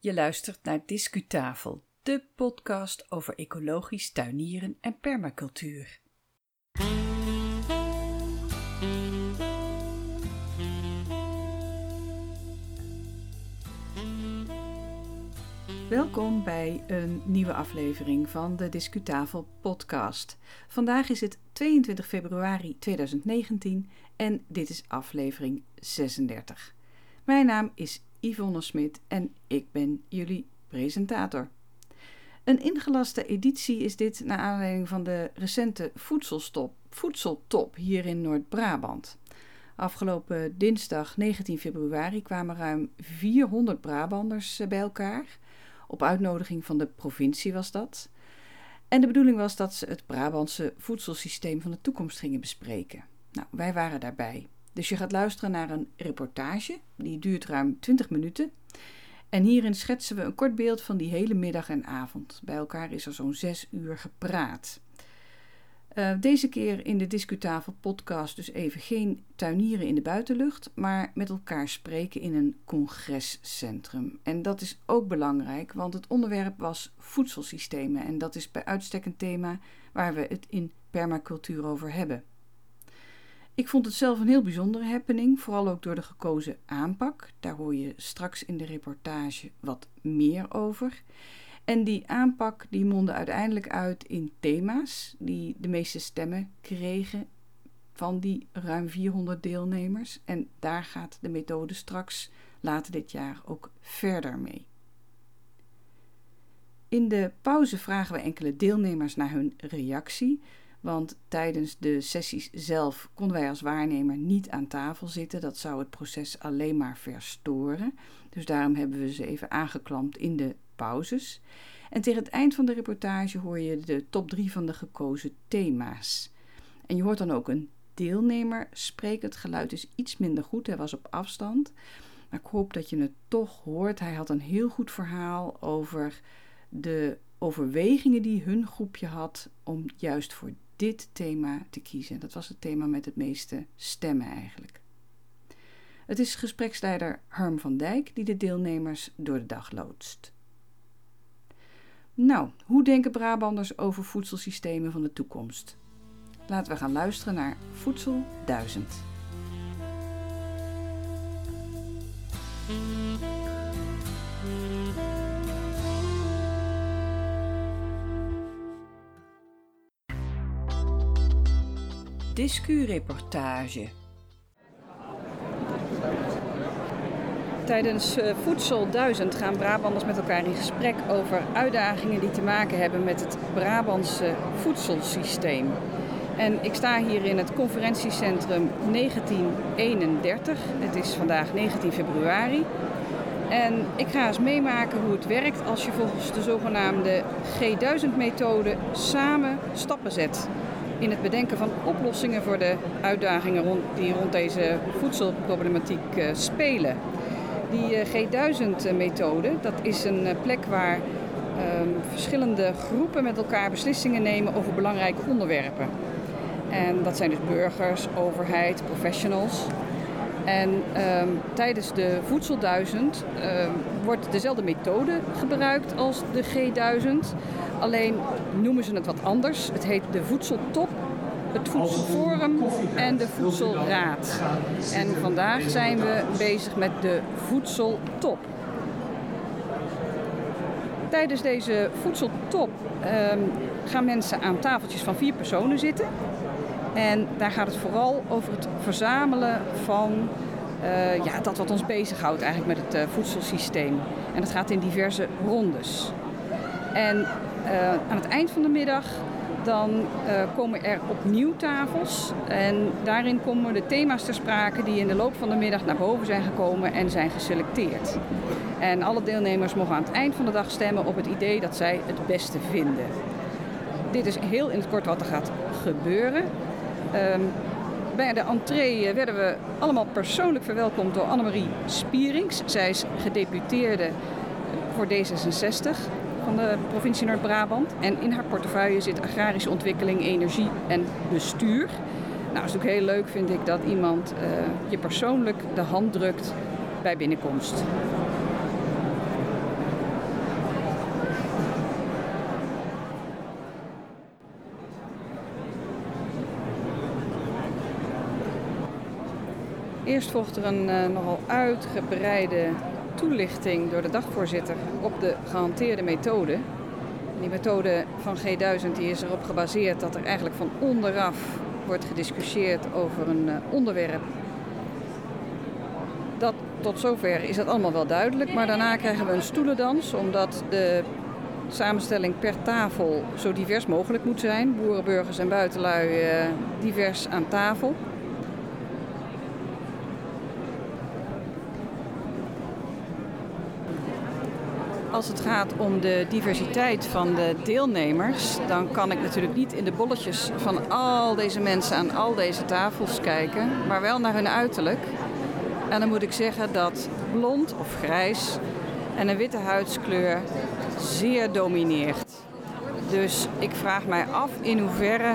Je luistert naar Discutafel, de podcast over ecologisch tuinieren en permacultuur. Welkom bij een nieuwe aflevering van de Discutafel podcast. Vandaag is het 22 februari 2019 en dit is aflevering 36. Mijn naam is Yvonne Smit en ik ben jullie presentator. Een ingelaste editie is dit naar aanleiding van de recente voedselstop, voedseltop hier in Noord-Brabant. Afgelopen dinsdag 19 februari kwamen ruim 400 Brabanders bij elkaar. Op uitnodiging van de provincie was dat. En de bedoeling was dat ze het Brabantse voedselsysteem van de toekomst gingen bespreken. Nou, wij waren daarbij. Dus je gaat luisteren naar een reportage, die duurt ruim 20 minuten. En hierin schetsen we een kort beeld van die hele middag en avond. Bij elkaar is er zo'n zes uur gepraat. Uh, deze keer in de Discutafel podcast dus even geen tuinieren in de buitenlucht, maar met elkaar spreken in een congrescentrum. En dat is ook belangrijk, want het onderwerp was voedselsystemen en dat is bij uitstek een thema waar we het in permacultuur over hebben. Ik vond het zelf een heel bijzondere happening, vooral ook door de gekozen aanpak. Daar hoor je straks in de reportage wat meer over. En die aanpak die mondde uiteindelijk uit in thema's die de meeste stemmen kregen van die ruim 400 deelnemers. En daar gaat de methode straks later dit jaar ook verder mee. In de pauze vragen we enkele deelnemers naar hun reactie. Want tijdens de sessies zelf konden wij als waarnemer niet aan tafel zitten. Dat zou het proces alleen maar verstoren. Dus daarom hebben we ze even aangeklampt in de pauzes. En tegen het eind van de reportage hoor je de top 3 van de gekozen thema's. En je hoort dan ook een deelnemer spreken. Het geluid is iets minder goed, hij was op afstand. Maar ik hoop dat je het toch hoort. Hij had een heel goed verhaal over de overwegingen die hun groepje had om juist voor dit thema te kiezen. Dat was het thema met het meeste stemmen eigenlijk. Het is gespreksleider Harm van Dijk die de deelnemers door de dag loodst. Nou, hoe denken Brabanders over voedselsystemen van de toekomst? Laten we gaan luisteren naar Voedsel 1000. Discureportage. Tijdens eh, Voedsel 1000 gaan Brabanders met elkaar in gesprek over uitdagingen die te maken hebben met het Brabantse voedselsysteem. En ik sta hier in het conferentiecentrum 1931. Het is vandaag 19 februari. En ik ga eens meemaken hoe het werkt als je volgens de zogenaamde G1000-methode samen stappen zet in het bedenken van oplossingen voor de uitdagingen rond, die rond deze voedselproblematiek uh, spelen. Die uh, G1000-methode, dat is een uh, plek waar ehm, verschillende groepen met elkaar beslissingen nemen over belangrijke onderwerpen. En dat zijn dus burgers, overheid, professionals. En um, tijdens de Voedselduizend um, wordt dezelfde methode gebruikt als de G1000. Alleen noemen ze het wat anders. Het heet de Voedseltop, het Voedselforum en de Voedselraad. En vandaag zijn we bezig met de Voedseltop. Tijdens deze voedseltop um, gaan mensen aan tafeltjes van vier personen zitten. En daar gaat het vooral over het verzamelen van uh, ja, dat wat ons bezighoudt eigenlijk met het uh, voedselsysteem. En dat gaat in diverse rondes. En aan het eind van de middag dan komen er opnieuw tafels. En daarin komen de thema's ter sprake die in de loop van de middag naar boven zijn gekomen en zijn geselecteerd. En alle deelnemers mogen aan het eind van de dag stemmen op het idee dat zij het beste vinden. Dit is heel in het kort wat er gaat gebeuren. Um, bij de entree werden we allemaal persoonlijk verwelkomd door Annemarie Spierings. Zij is gedeputeerde voor D66 van de provincie Noord-Brabant. En in haar portefeuille zit agrarische ontwikkeling, energie en bestuur. Nou, is ook heel leuk, vind ik, dat iemand eh, je persoonlijk de hand drukt bij binnenkomst. Eerst volgt er een eh, nogal uitgebreide toelichting door de dagvoorzitter op de gehanteerde methode. Die methode van G1000 die is erop gebaseerd dat er eigenlijk van onderaf wordt gediscussieerd over een uh, onderwerp. Dat, tot zover is dat allemaal wel duidelijk, maar daarna krijgen we een stoelendans omdat de samenstelling per tafel zo divers mogelijk moet zijn. Boeren, burgers en buitenlui uh, divers aan tafel. Als het gaat om de diversiteit van de deelnemers, dan kan ik natuurlijk niet in de bolletjes van al deze mensen aan al deze tafels kijken, maar wel naar hun uiterlijk. En dan moet ik zeggen dat blond of grijs en een witte huidskleur zeer domineert. Dus ik vraag mij af in hoeverre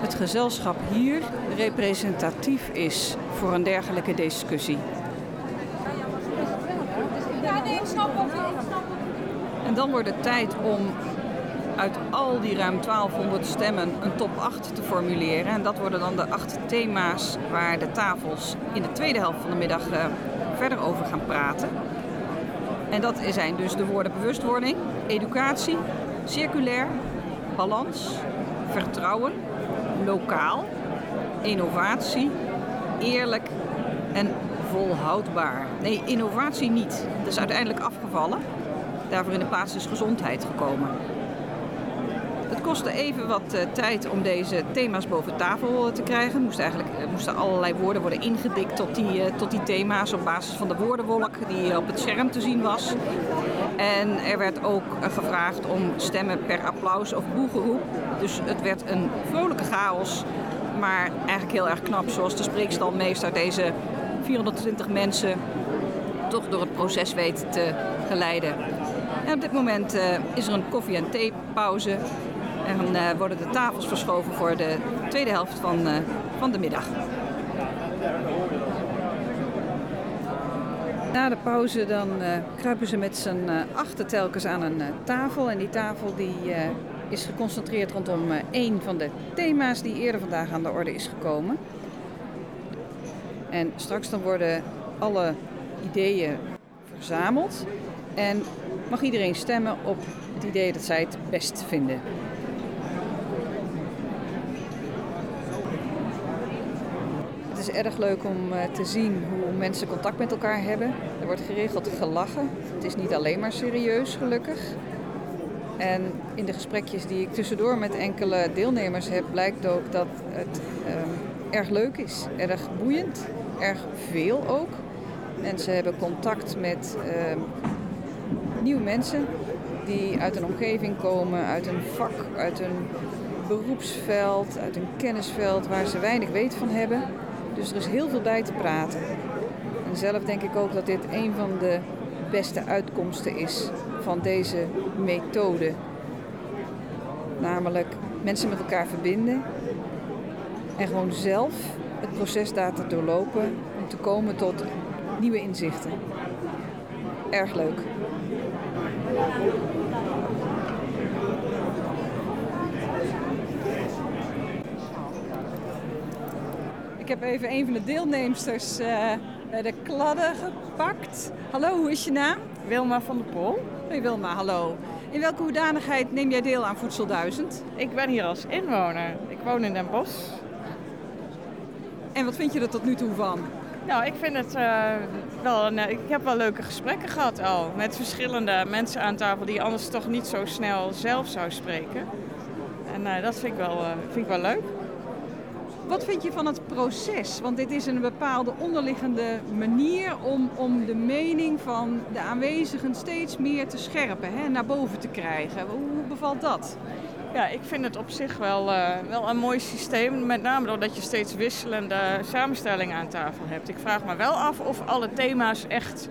het gezelschap hier representatief is voor een dergelijke discussie. En dan wordt het tijd om uit al die ruim 1200 stemmen een top 8 te formuleren. En dat worden dan de acht thema's waar de tafels in de tweede helft van de middag uh, verder over gaan praten. En dat zijn dus de woorden bewustwording, educatie, circulair, balans, vertrouwen, lokaal, innovatie, eerlijk en volhoudbaar. Nee, innovatie niet. Dat is uiteindelijk afgevallen. Daarvoor in de plaats is gezondheid gekomen. Het kostte even wat uh, tijd om deze thema's boven tafel uh, te krijgen. Moest eigenlijk, uh, moesten allerlei woorden worden ingedikt tot die, tot die thema's op basis van de woordenwolk die op het scherm te zien was. En er werd ook gevraagd om stemmen per applaus of boegeroep. Dus het werd een vrolijke chaos, maar eigenlijk heel erg knap zoals de spreekstalmeester deze 420 mensen toch door het proces weet te geleiden. Op dit moment uh, is er een koffie- en theepauze. En uh, worden de tafels verschoven voor de tweede helft van, uh, van de middag. Na de pauze dan kruipen ze met z'n achter telkens aan een tafel. En die tafel die, is geconcentreerd rondom één van de thema's die eerder vandaag aan de orde is gekomen. En straks dan worden alle ideeën verzameld. En mag iedereen stemmen op het idee dat zij het best vinden. Het is erg leuk om te zien hoe mensen contact met elkaar hebben. Er wordt geregeld gelachen. Het is niet alleen maar serieus, gelukkig. En in de gesprekjes die ik tussendoor met enkele deelnemers heb, blijkt ook dat het uh, erg leuk is. Erg boeiend, erg veel ook. Mensen hebben contact met uh, nieuwe mensen die uit een omgeving komen, uit een vak, uit een beroepsveld, uit een kennisveld waar ze weinig weet van hebben. Dus er is heel veel bij te praten. En zelf denk ik ook dat dit een van de beste uitkomsten is van deze methode. Namelijk mensen met elkaar verbinden en gewoon zelf het proces te doorlopen om te komen tot nieuwe inzichten. Erg leuk. Ik heb even een van de deelnemsters uh, bij de kladden gepakt. Hallo, hoe is je naam? Wilma van der Pol. Hey Wilma, hallo. In welke hoedanigheid neem jij deel aan Voedsel 1000? Ik ben hier als inwoner. Ik woon in Den Bosch. En wat vind je er tot nu toe van? Nou, ik vind het uh, wel een, ik heb wel leuke gesprekken gehad al. Met verschillende mensen aan tafel die anders toch niet zo snel zelf zou spreken. En uh, dat vind ik, wel, vind ik wel leuk. Wat vind je van het proces? Want dit is een bepaalde onderliggende manier om, om de mening van de aanwezigen steeds meer te scherpen, hè, naar boven te krijgen. Hoe bevalt dat? Ja, ik vind het op zich wel, uh, wel een mooi systeem. Met name doordat je steeds wisselende samenstellingen aan tafel hebt. Ik vraag me wel af of alle thema's echt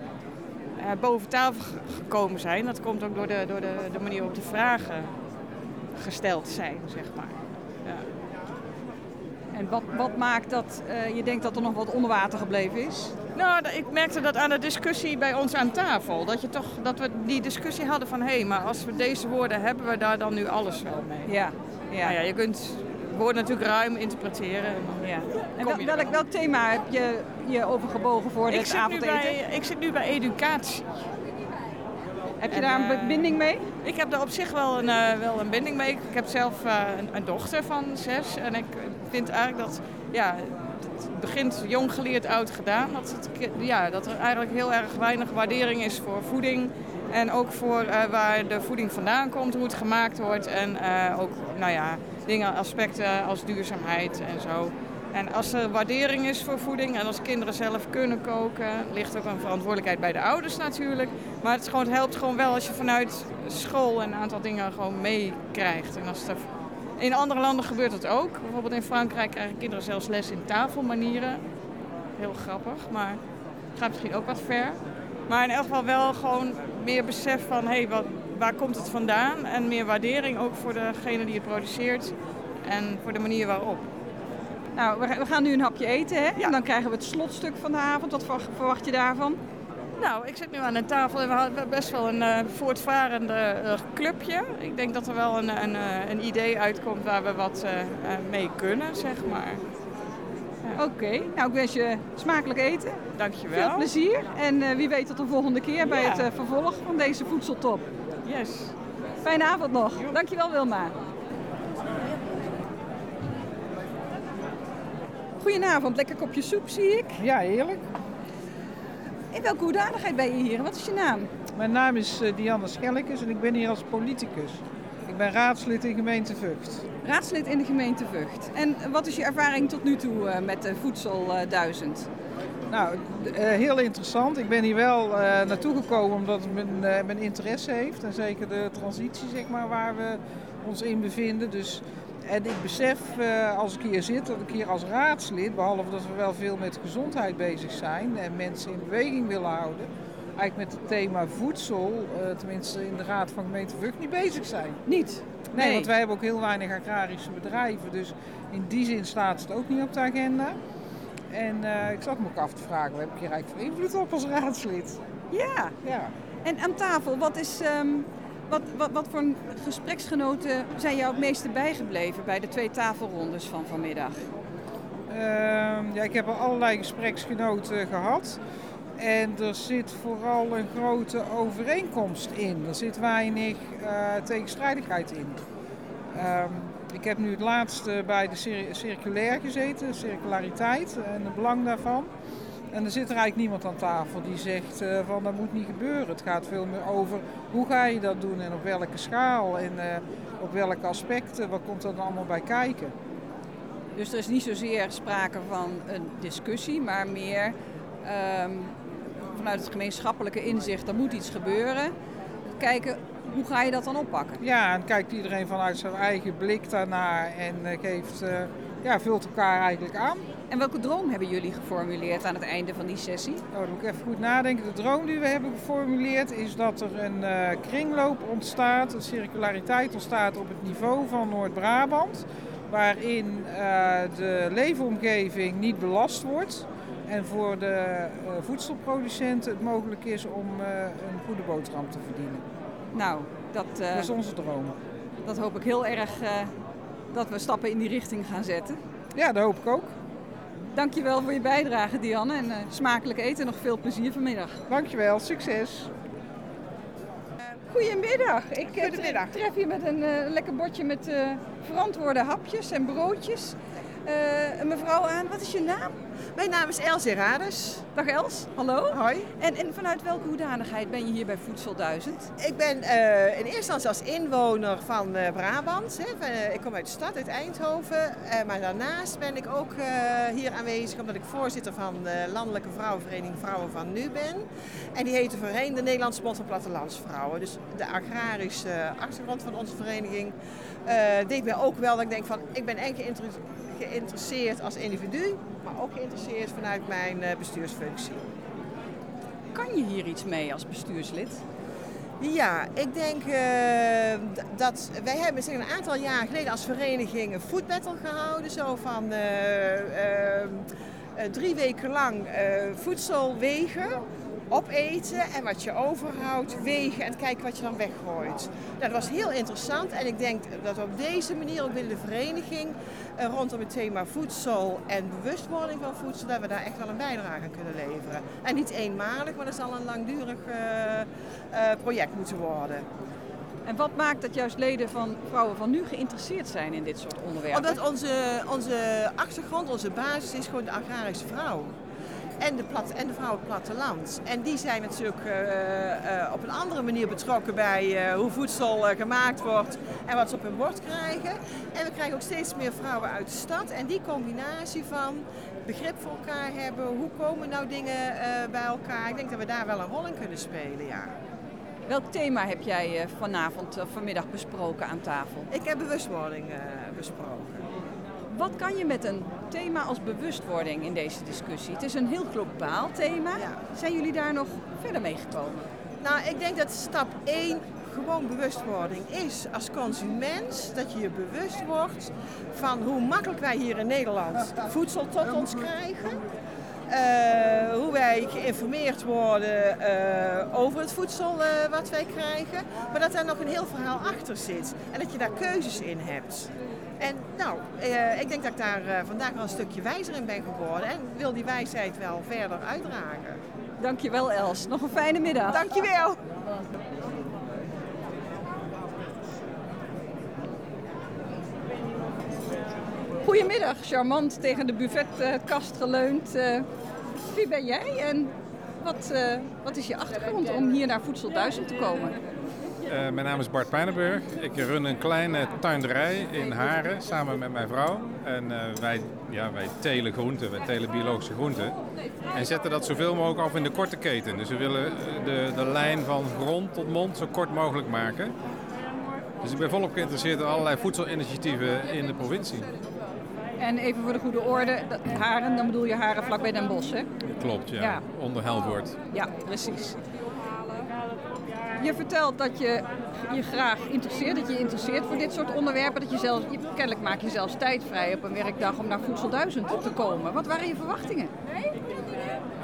uh, boven tafel gekomen zijn. Dat komt ook door de, door de, de manier waarop de vragen gesteld zijn, zeg maar. Ja. En wat, wat maakt dat uh, je denkt dat er nog wat onder water gebleven is? Nou, ik merkte dat aan de discussie bij ons aan tafel. Dat, je toch, dat we die discussie hadden van... hé, hey, maar als we deze woorden hebben we daar dan nu alles wel mee? Ja. ja. Nou ja je kunt woorden natuurlijk ruim interpreteren. Ja. En wel, welk, welk thema heb je je overgebogen voor ik dit zit, nu avondeten? bij, ik zit nu bij educatie. Heb je en, daar een eh, binding mee? Ik heb daar op zich wel een, eh, wel een binding mee. Ik heb zelf eh, een, een dochter van zes. En ik vind eigenlijk dat, ja, het begint jong geleerd, oud gedaan. Dat, ja, dat er eigenlijk heel erg weinig waardering is voor voeding. En ook voor eh, waar de voeding vandaan komt, hoe het gemaakt wordt. En eh, ook, nou ja, dingen, aspecten als duurzaamheid en zo. En als er waardering is voor voeding en als kinderen zelf kunnen koken, ligt ook een verantwoordelijkheid bij de ouders natuurlijk. Maar het, helpt gewoon wel als je vanuit school een aantal dingen gewoon meekrijgt. En als er- in andere landen gebeurt dat ook. Bijvoorbeeld in Frankrijk krijgen kinderen zelfs les in tafelmanieren. Heel grappig, maar het gaat misschien ook wat ver. Maar in elk geval wel gewoon meer besef van hé, wat, waar komt het vandaan? En meer waardering ook voor degene die het produceert en voor de manier waarop. Nou, we, gaan nu een hapje eten, hè? En dan krijgen we het slotstuk van de avond. Wat ver- verwacht je daarvan? Nou, ik zit nu aan een tafel en we hadden best wel een eh, voortvarende eh, clubje. Ik denk dat er wel een, een, eh, een idee uitkomt waar we wat eh, eh, mee kunnen, zeg maar. Oké, nou ik wens je smakelijk eten. Dankjewel. Veel plezier. En eh, wie weet tot de volgende keer bij Ja. het eh, vervolg van deze voedseltop. Yes. Fijne avond nog. Dankjewel Wilma. Goedenavond, lekker kopje soep zie ik. Ja, heerlijk. In welke hoedanigheid ben je hier? Wat is je naam? Mijn naam is eh, Dianne Schellekes en ik ben hier als politicus. Ik ben raadslid in gemeente Vught. Raadslid in de gemeente Vught. En wat is je ervaring tot nu toe eh, met de Voedsel eh, 1000? Nou, eh, heel interessant. Ik ben hier wel eh, naartoe gekomen omdat het mijn, eh, mijn interesse heeft. En zeker de transitie, zeg maar, waar we ons in bevinden. Dus, en ik besef eh, als ik hier zit, dat ik hier als raadslid, behalve dat we wel veel met gezondheid bezig zijn en mensen in beweging willen houden, eigenlijk met het thema voedsel, eh, tenminste in de Raad van Gemeente Vught, niet bezig zijn. Niet? Nee, want wij hebben ook heel weinig agrarische bedrijven. Dus in die zin staat het ook niet op de agenda. En eh, ik zat me ook af te vragen, wat heb ik hier eigenlijk voor invloed op als raadslid? Ja. Ja. En aan tafel, wat, is, ehm, wat, wat, wat voor gespreksgenoten zijn jou het meeste bijgebleven bij de twee tafelrondes van vanmiddag? Ehm, ja, ik heb al allerlei gespreksgenoten gehad. En er zit vooral een grote overeenkomst in. Er zit weinig eh, tegenstrijdigheid in. Ehm, ik heb nu het laatste bij de cir- circulair gezeten, circulariteit en het belang daarvan. En er zit er eigenlijk niemand aan tafel die zegt eh, van dat moet niet gebeuren. Het gaat veel meer over hoe ga je dat doen en op welke schaal en eh, op welke aspecten, wat komt er dan allemaal bij kijken. Dus er is niet zozeer sprake van een discussie, maar meer ehm, vanuit het gemeenschappelijke inzicht, er moet iets gebeuren. Kijken, hoe ga je dat dan oppakken? Ja, en kijkt iedereen vanuit zijn eigen blik daarnaar en eh, geeft, ja, vult elkaar eigenlijk aan. En welke droom hebben jullie geformuleerd aan het einde van die sessie? Nou, dan moet ik even goed nadenken. De droom die we hebben geformuleerd is dat er een eh, kringloop ontstaat, een circulariteit ontstaat op het niveau van Noord-Brabant. Waarin eh, de leefomgeving niet belast wordt. En voor de eh, voedselproducenten het mogelijk is om een goede boterham te verdienen. Nou, dat, Dat is onze droom. dat hoop ik heel erg dat we stappen in die richting gaan zetten. Ja, dat hoop ik ook. Dankjewel voor je bijdrage, Dianne. En eh, smakelijk eten en nog veel plezier vanmiddag. Dankjewel, succes. Goedemiddag. Ik eh, Goedemiddag. tref je met een eh, lekker bordje met verantwoorde hapjes en broodjes. Een mevrouw aan, wat is je naam? Mijn naam is Els Rades. Dag Els, hallo. Hoi. En, en vanuit welke hoedanigheid ben je hier bij Voedsel 1000? Ik ben eh, in eerste instantie als inwoner van eh, Brabant. Hè. Eh, ik kom uit de stad, uit Eindhoven. Maar daarnaast ben ik ook hier aanwezig omdat ik voorzitter van de Landelijke Vrouwenvereniging Vrouwen van Nu ben. En die heet voorheen de Nederlandse Bond van Plattelandsvrouwen. Dus de agrarische achtergrond van onze vereniging deed mij ook wel dat ik denk van ik ben en geïnter- geïnteresseerd als individu, maar ook geïnteresseerd vanuit mijn eh, bestuursfunctie. Kan je hier iets mee als bestuurslid? Ja, ik denk eh, dat wij hebben zeg, een aantal jaar geleden als vereniging een food battle gehouden. Zo van eh, eh, eh, drie weken lang eh, voedsel wegen. Opeten en wat je overhoudt, wegen en kijken wat je dan weggooit. Nou, dat was heel interessant en ik denk dat op deze manier ook binnen de vereniging uh, rondom het thema voedsel en bewustwording van voedsel, dat we daar echt wel een bijdrage aan kunnen leveren. En niet eenmalig, maar dat zal een langdurig uh, project moeten worden. En wat maakt dat juist leden van Vrouwen van Nu geïnteresseerd zijn in dit soort onderwerpen? Omdat onze, onze achtergrond, onze basis is gewoon de agrarische vrouw. En de, plat, en de platteland. En die zijn natuurlijk uh, uh, op een andere manier betrokken bij uh, hoe voedsel gemaakt wordt en wat ze op hun bord krijgen. En we krijgen ook steeds meer vrouwen uit de stad. En die combinatie van begrip voor elkaar hebben, hoe komen nou dingen bij elkaar. Ik denk dat we daar wel een rol in kunnen spelen, ja. Welk thema heb jij vanavond of vanmiddag besproken aan tafel? Ik heb bewustwording besproken. Wat kan je met een thema als bewustwording in deze discussie? Het is een heel globaal thema. Zijn jullie daar nog verder mee gekomen? Nou, ik denk dat stap 1 gewoon bewustwording is als consument. Dat je je bewust wordt van hoe makkelijk wij hier in Nederland voedsel tot ons krijgen. Uh, hoe wij geïnformeerd worden uh, over het voedsel uh, wat wij krijgen. Maar dat daar nog een heel verhaal achter zit. En dat je daar keuzes in hebt. En nou, ik denk dat ik daar vandaag wel een stukje wijzer in ben geworden. En wil die wijsheid wel verder uitdragen. Dankjewel Els. Nog een fijne middag. Dankjewel. Goedemiddag, charmant tegen de buffetkast geleund. Wie ben jij en wat, wat is je achtergrond om hier naar Voedsel 1000 te komen? Uh, mijn naam is Bart Pijnenburg. Ik run een kleine tuinderij in Haren samen met mijn vrouw. En uh, wij, ja, wij telen groenten, wij telen biologische groenten. En zetten dat zoveel mogelijk af in de korte keten. Dus we willen de, de lijn van grond tot mond zo kort mogelijk maken. Dus ik ben volop geïnteresseerd in allerlei voedselinitiatieven in de provincie. En even voor de goede orde, Haren, dan bedoel je Haren vlakbij Den Bosch, hè? Klopt, ja. ja. Onder Helvoort. Ja, precies. Je vertelt dat je je graag interesseert, dat je interesseert voor dit soort onderwerpen. Dat je zelfs, je, kennelijk maak je zelfs tijd vrij op een werkdag om naar Voedsel 1000 te komen. Wat waren je verwachtingen?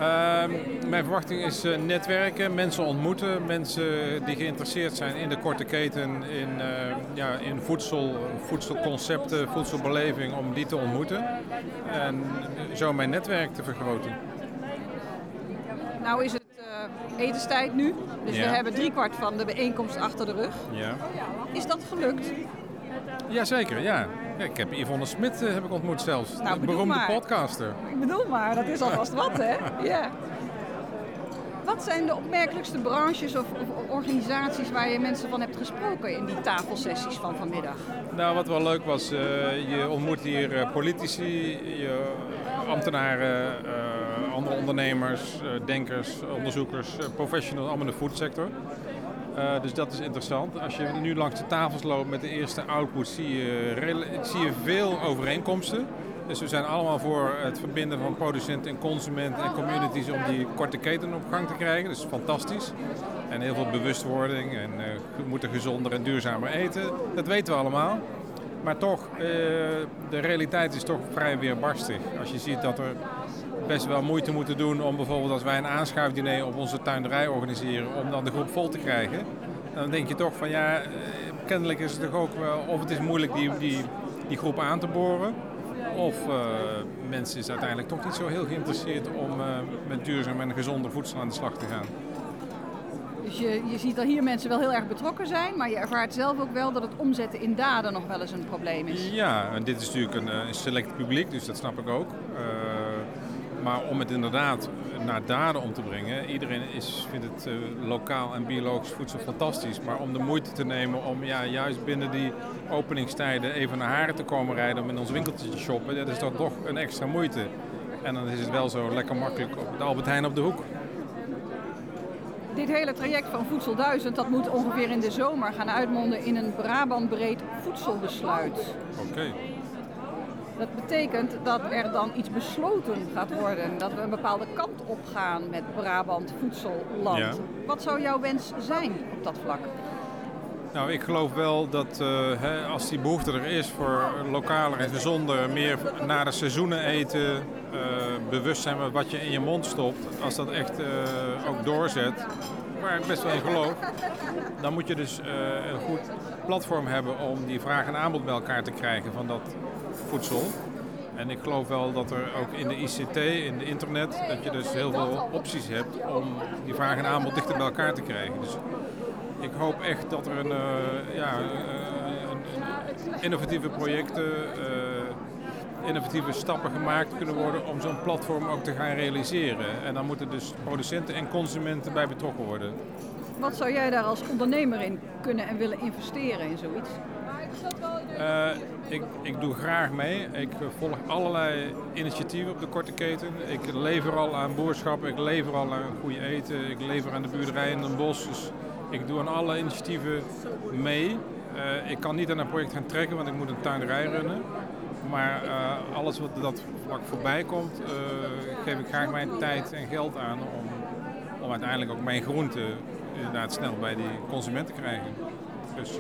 Uh, mijn verwachting is uh, netwerken, mensen ontmoeten, mensen die geïnteresseerd zijn in de korte keten, in, uh, ja, in voedsel, voedselconcepten, voedselbeleving, om die te ontmoeten. En zo mijn netwerk te vergroten. Nou is het etenstijd nu, dus Ja. we hebben driekwart van de bijeenkomst achter de rug. Ja. Is dat gelukt? Jazeker, ja. ja. Ik heb Yvonne Smit eh, heb ik ontmoet zelfs. Nou, de beroemde maar. podcaster. Ik bedoel maar, dat is alvast wat, hè? Ja. Wat zijn de opmerkelijkste branches of, of organisaties waar je mensen van hebt gesproken in die tafelsessies van vanmiddag? Nou, wat wel leuk was, eh, je ontmoet hier eh, politici, je, ambtenaren, eh, andere ondernemers, eh, denkers, onderzoekers, eh, professionals, allemaal in de foodsector. Eh, dus dat is interessant. Als je nu langs de tafels loopt met de eerste output, zie je, zie je veel overeenkomsten. Dus we zijn allemaal voor het verbinden van producent en consument en communities om die korte keten op gang te krijgen. Dus fantastisch. En heel veel bewustwording en eh, we moeten gezonder en duurzamer eten. Dat weten we allemaal. Maar toch, de realiteit is toch vrij weerbarstig. Als je ziet dat er best wel moeite moeten doen om bijvoorbeeld als wij een aanschuifdiner op onze tuinderij organiseren, om dan de groep vol te krijgen. Dan denk je toch van ja, eh, kennelijk is het toch ook wel, of het is moeilijk die, die, die groep aan te boren. Of eh, mensen is uiteindelijk toch niet zo heel geïnteresseerd om eh, met duurzaam en gezonder voedsel aan de slag te gaan. Dus je, je ziet dat hier mensen wel heel erg betrokken zijn, maar je ervaart zelf ook wel dat het omzetten in daden nog wel eens een probleem is. Ja, en dit is natuurlijk een, een select publiek, dus dat snap ik ook. Maar om het inderdaad naar daden om te brengen, iedereen is, vindt het eh, lokaal en biologisch voedsel fantastisch. Maar om de moeite te nemen om ja, juist binnen die openingstijden even naar Haren te komen rijden om in ons winkeltje te shoppen, dat is dan toch een extra moeite. En dan is het wel zo lekker makkelijk op de Albert Heijn op de hoek. Dit hele traject van Voedsel 1000 dat moet ongeveer in de zomer gaan uitmonden in een Brabantbreed voedselbesluit. Oké. Dat betekent dat er dan iets besloten gaat worden, dat we een bepaalde kant op gaan met Brabant voedselland. Ja. Wat zou jouw wens zijn op dat vlak? Nou, ik geloof wel dat uh, hè, als die behoefte er is voor lokaler en gezonder, meer na de seizoenen eten, uh, bewust zijn met wat je in je mond stopt, als dat echt uh, ook doorzet, waar ik best wel in geloof, dan moet je dus een goed platform hebben om die vraag en aanbod bij elkaar te krijgen van dat voedsel. En ik geloof wel dat er ook in de ICT, in de internet, dat je dus heel veel opties hebt om die vraag en aanbod dichter bij elkaar te krijgen. Dus ik hoop echt dat er een, uh, ja, een, een innovatieve projecten, uh, innovatieve stappen gemaakt kunnen worden om zo'n platform ook te gaan realiseren. En dan moeten dus producenten en consumenten bij betrokken worden. Wat zou jij daar als ondernemer in kunnen en willen investeren in zoiets? Uh, ik, ik doe graag mee. Ik volg allerlei initiatieven op de korte keten. Ik lever al aan boerschap, ik lever al aan goede eten, ik lever aan de buurderij in Den Bosch. Dus ik doe aan alle initiatieven mee. Uh, ik kan niet aan een project gaan trekken, want ik moet een tuinderij runnen. Maar uh, alles wat dat vlak voorbij komt, uh, geef ik graag mijn tijd en geld aan om, om uiteindelijk ook mijn groenten inderdaad snel bij die consument te krijgen. Dus.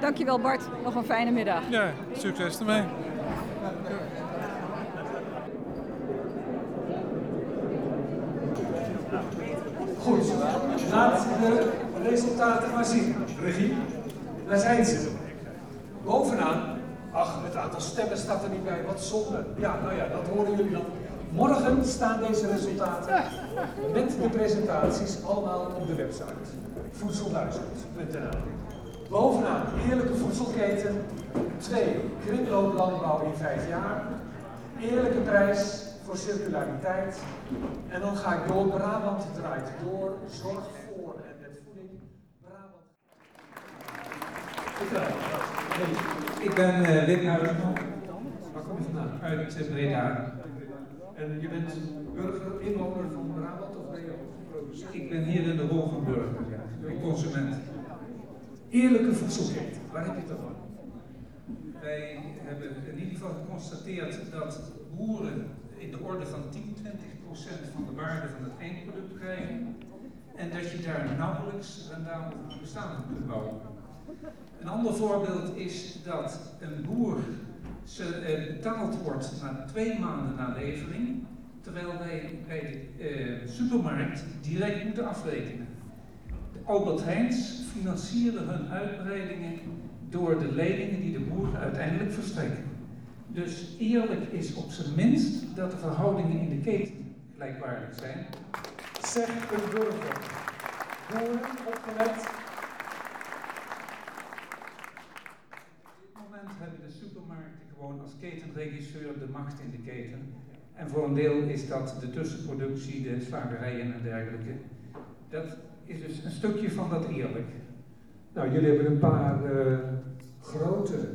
Dankjewel Bart, nog een fijne middag. Ja, succes ermee. Goed, laat de resultaten maar zien. Regie, daar zijn ze. Bovenaan, ach, het aantal stemmen staat er niet bij, wat zonde. Ja, nou ja, dat horen jullie dan. Morgen staan deze resultaten met de presentaties allemaal op de website. Voedselduizend.nl Bovenaan, eerlijke voedselketen. 2. Kringlooplandbouw in 5 jaar. Eerlijke prijs voor circulariteit. En dan ga ik door. Brabant draait door. Zorg voor en met voeding. Brabant. Ik ben uh, Wim Huisman. Waar kom je vandaan? Uit Breda. En je bent burger, inwoner van Brabant of ben je ook producent? Ik ben hier in de rol van burger, ja. Consument. Eerlijke voedselketen, waar heb je het over? Wij hebben in ieder geval geconstateerd dat boeren in de orde van 10, 20 procent van de waarde van het eindproduct krijgen. En dat je daar nauwelijks rendabel bestaan kunt bouwen. Een ander voorbeeld is dat een boer eh, betaald wordt na twee maanden na levering, terwijl wij bij de eh, supermarkt direct moeten afrekenen. De Albert Heijns financieren hun uitbreidingen door de leningen die de boeren uiteindelijk verstrekken. Dus eerlijk is op zijn minst dat de verhoudingen in de keten gelijkwaardig zijn. Zeg een burger. Boeren, opgelet. Op dit moment hebben de supermarkten gewoon als ketenregisseur de macht in de keten. En voor een deel is dat de tussenproductie, de slagerijen en dergelijke. Dat is dus een stukje van dat eerlijk. Nou, jullie hebben een paar uh, grote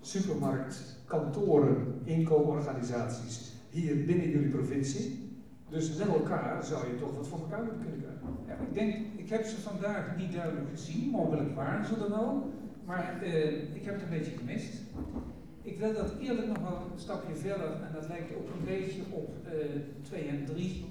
supermarktkantoren, inkooporganisaties hier binnen jullie provincie. Dus met elkaar zou je toch wat voor elkaar kunnen krijgen. Ik denk, ik heb ze vandaag niet duidelijk gezien, mogelijk waren ze er wel, maar uh, ik heb het een beetje gemist. Ik wil dat eerlijk nog wel een stapje verder, en dat lijkt ook een beetje op 2 uh, en 3.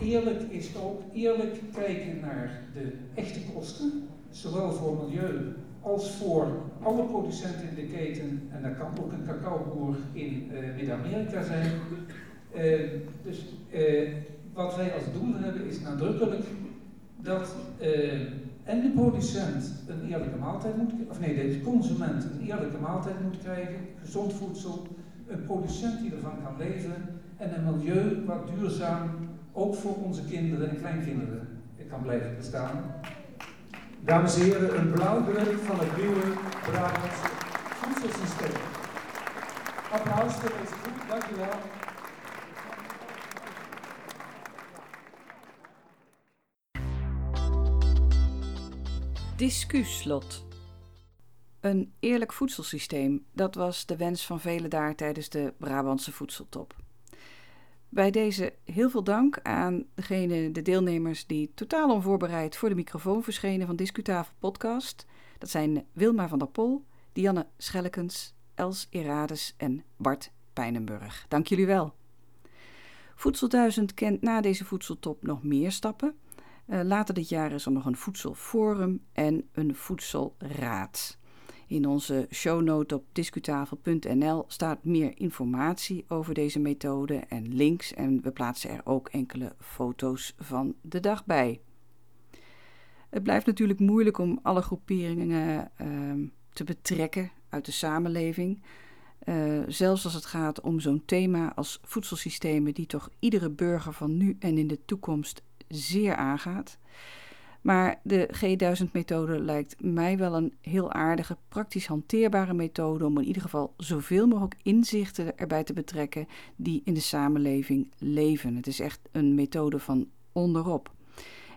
Eerlijk is ook eerlijk kijken naar de echte kosten, zowel voor milieu als voor alle producenten in de keten. En dat kan ook een cacaoboer in uh, Midden-Amerika zijn. Uh, dus uh, wat wij als doel hebben is nadrukkelijk dat en de producent een eerlijke maaltijd moet of nee, de consument een eerlijke maaltijd moet krijgen, gezond voedsel, een producent die ervan kan leven en een milieu wat duurzaam ook voor onze kinderen en kleinkinderen kan blijven bestaan. Dames en heren, een blauwdruk van het nieuwe Brabant voedselsysteem. Applaus voor deze groep, dankjewel. Discuslot. Een eerlijk voedselsysteem, dat was de wens van velen daar tijdens de Brabantse voedseltop. Bij deze heel veel dank aan degene, de deelnemers die totaal onvoorbereid voor de microfoon verschenen van Discutafel Podcast. Dat zijn Wilma van der Pol, Dianne Schellekens, Els Erades en Bart Pijnenburg. Dank jullie wel. Voedselduizend kent na deze voedseltop nog meer stappen. Uh, later dit jaar is er nog een voedselforum en een voedselraad. In onze shownote op discutafel.nl staat meer informatie over deze methode en links en we plaatsen er ook enkele foto's van de dag bij. Het blijft natuurlijk moeilijk om alle groeperingen uh, te betrekken uit de samenleving. Uh, zelfs als het gaat om zo'n thema als voedselsystemen, die toch iedere burger van nu en in de toekomst zeer aangaat. Maar de G1000-methode lijkt mij wel een heel aardige, praktisch hanteerbare methode om in ieder geval zoveel mogelijk inzichten erbij te betrekken die in de samenleving leven. Het is echt een methode van onderop.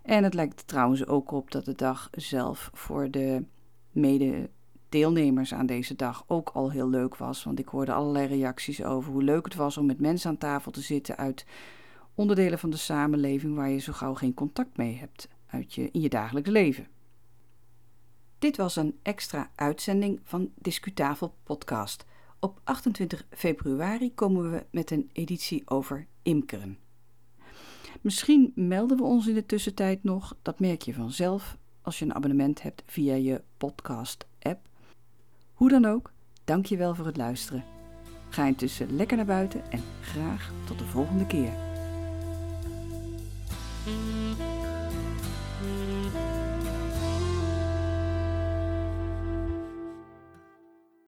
En het lijkt trouwens ook op dat de dag zelf voor de mede-deelnemers aan deze dag ook al heel leuk was. Want ik hoorde allerlei reacties over hoe leuk het was om met mensen aan tafel te zitten uit onderdelen van de samenleving waar je zo gauw geen contact mee hebt in je dagelijks leven. Dit was een extra uitzending van Discutafel Podcast. Op 28 februari komen we met een editie over imkeren. Misschien melden we ons in de tussentijd nog, dat merk je vanzelf als je een abonnement hebt via je podcast-app. Hoe dan ook, dank je wel voor het luisteren. Ga intussen lekker naar buiten en graag tot de volgende keer.